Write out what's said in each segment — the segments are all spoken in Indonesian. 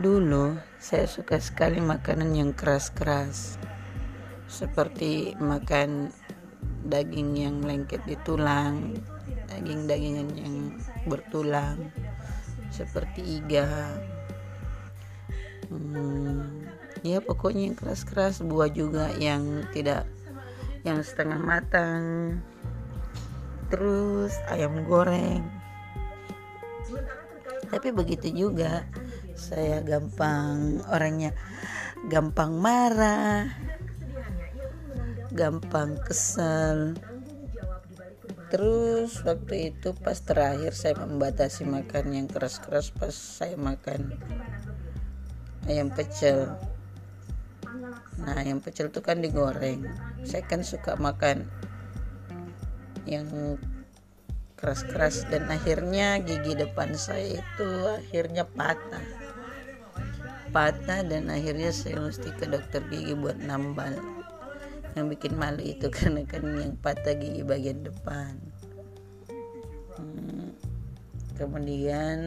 Dulu saya suka sekali makanan yang keras-keras. Seperti makan daging yang lengket di tulang Daging-dagingan yang bertulang Seperti iga. Hmm, Ya pokoknya yang keras-keras Buah juga yang tidak Yang setengah matang. Terus ayam goreng. Tapi begitu juga saya gampang orangnya gampang marah gampang kesal terus waktu itu pas terakhir saya membatasi makan yang keras-keras pas saya makan ayam pecel. Nah ayam pecel itu kan digoreng. Saya kan suka makan yang keras-keras dan akhirnya gigi depan saya itu akhirnya patah patah dan akhirnya saya mesti ke dokter gigi buat nambal. Yang bikin malu itu karena kan yang patah gigi bagian depan. Hmm, kemudian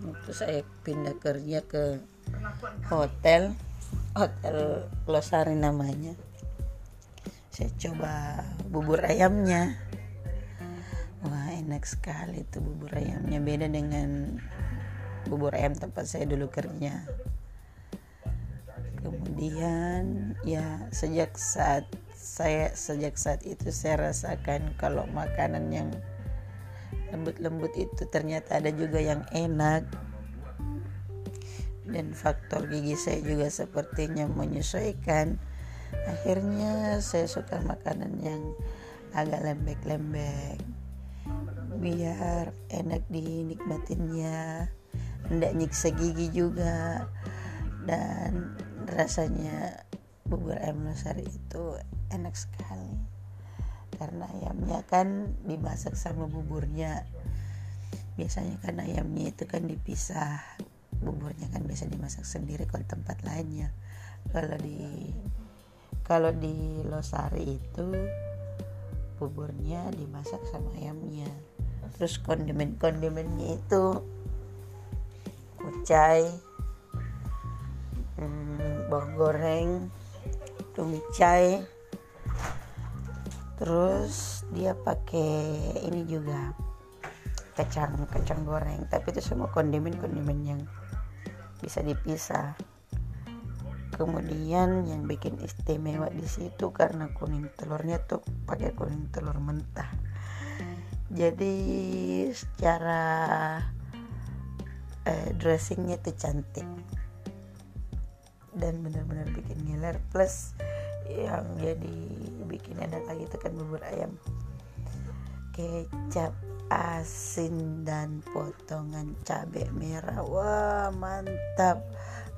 waktu saya pindah kerja ke hotel hotel Losari namanya saya coba bubur ayamnya. Wah enak sekali tuh bubur ayamnya. Beda dengan bubur ayam tempat saya dulu kerja. Kemudian ya sejak saat saya sejak saat itu saya rasakan kalau makanan yang lembut-lembut itu ternyata ada juga yang enak. Dan faktor gigi saya juga sepertinya menyesuaikan. Akhirnya saya suka makanan yang agak lembek-lembek. Biar enak dinikmatinnya tidak nyiksa gigi juga. Dan rasanya bubur ayam losari itu enak sekali. Karena ayamnya kan dimasak sama buburnya. Biasanya kan ayamnya itu kan dipisah buburnya kan biasa dimasak sendiri kalau tempat lainnya. Kalau di kalau di losari itu buburnya dimasak sama ayamnya. Terus kondimen-kondimennya itu kucai hmm, bawang goreng tumicai terus dia pakai ini juga kacang kacang goreng. Tapi itu semua kondimen kondimen yang bisa dipisah. Kemudian yang bikin istimewa di situ karena kuning telurnya tuh pakai kuning telur mentah. Jadi secara eh, dressingnya tuh cantik. Dan benar-benar bikin ngiler. Plus yang jadi bikin enak lagi itu kan bubur ayam. Kecap asin dan potongan cabai merah. Wah mantap.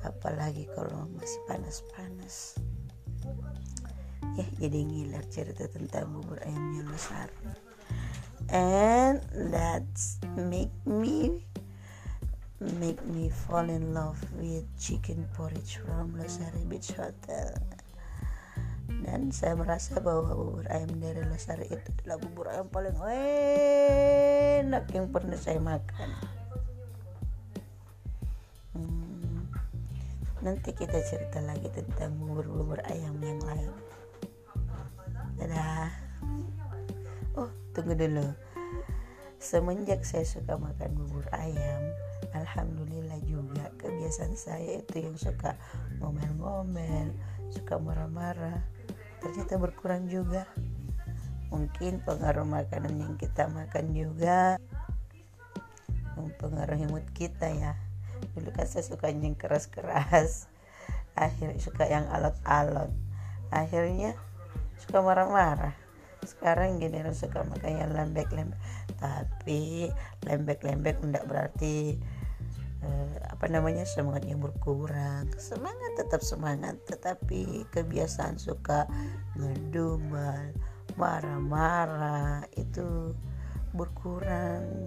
Apalagi kalau masih panas-panas. Ya jadi ngiler cerita tentang bubur ayamnya Losari and that's make me make me fall in love with chicken porridge from Losari Beach Hotel. Dan saya merasa bahwa bubur ayam dari Losari itu adalah bubur ayam paling enak yang pernah saya makan. Hmm, nanti kita cerita lagi tentang bubur-bubur ayam yang lain. Dadah. Oh tunggu dulu. Semenjak saya suka makan bubur ayam alhamdulillah juga. Kebiasaan saya itu yang suka ngomel-ngomel suka marah-marah. Ternyata berkurang juga. Mungkin pengaruh makanan yang kita makan juga mempengaruhi mood kita ya. Dulu kan saya suka yang keras-keras akhirnya suka yang alot-alot. Akhirnya suka marah-marah. Sekarang gini suka makan yang lembek-lembek. Tapi lembek-lembek tidak berarti eh, apa namanya semangatnya berkurang semangat tetap semangat tetapi kebiasaan suka ngedumel marah-marah itu berkurang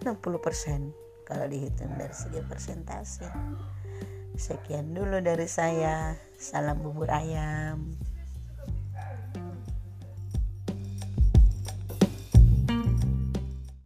60% kalau dihitung dari segi persentase. Sekian dulu dari saya. Salam bubur ayam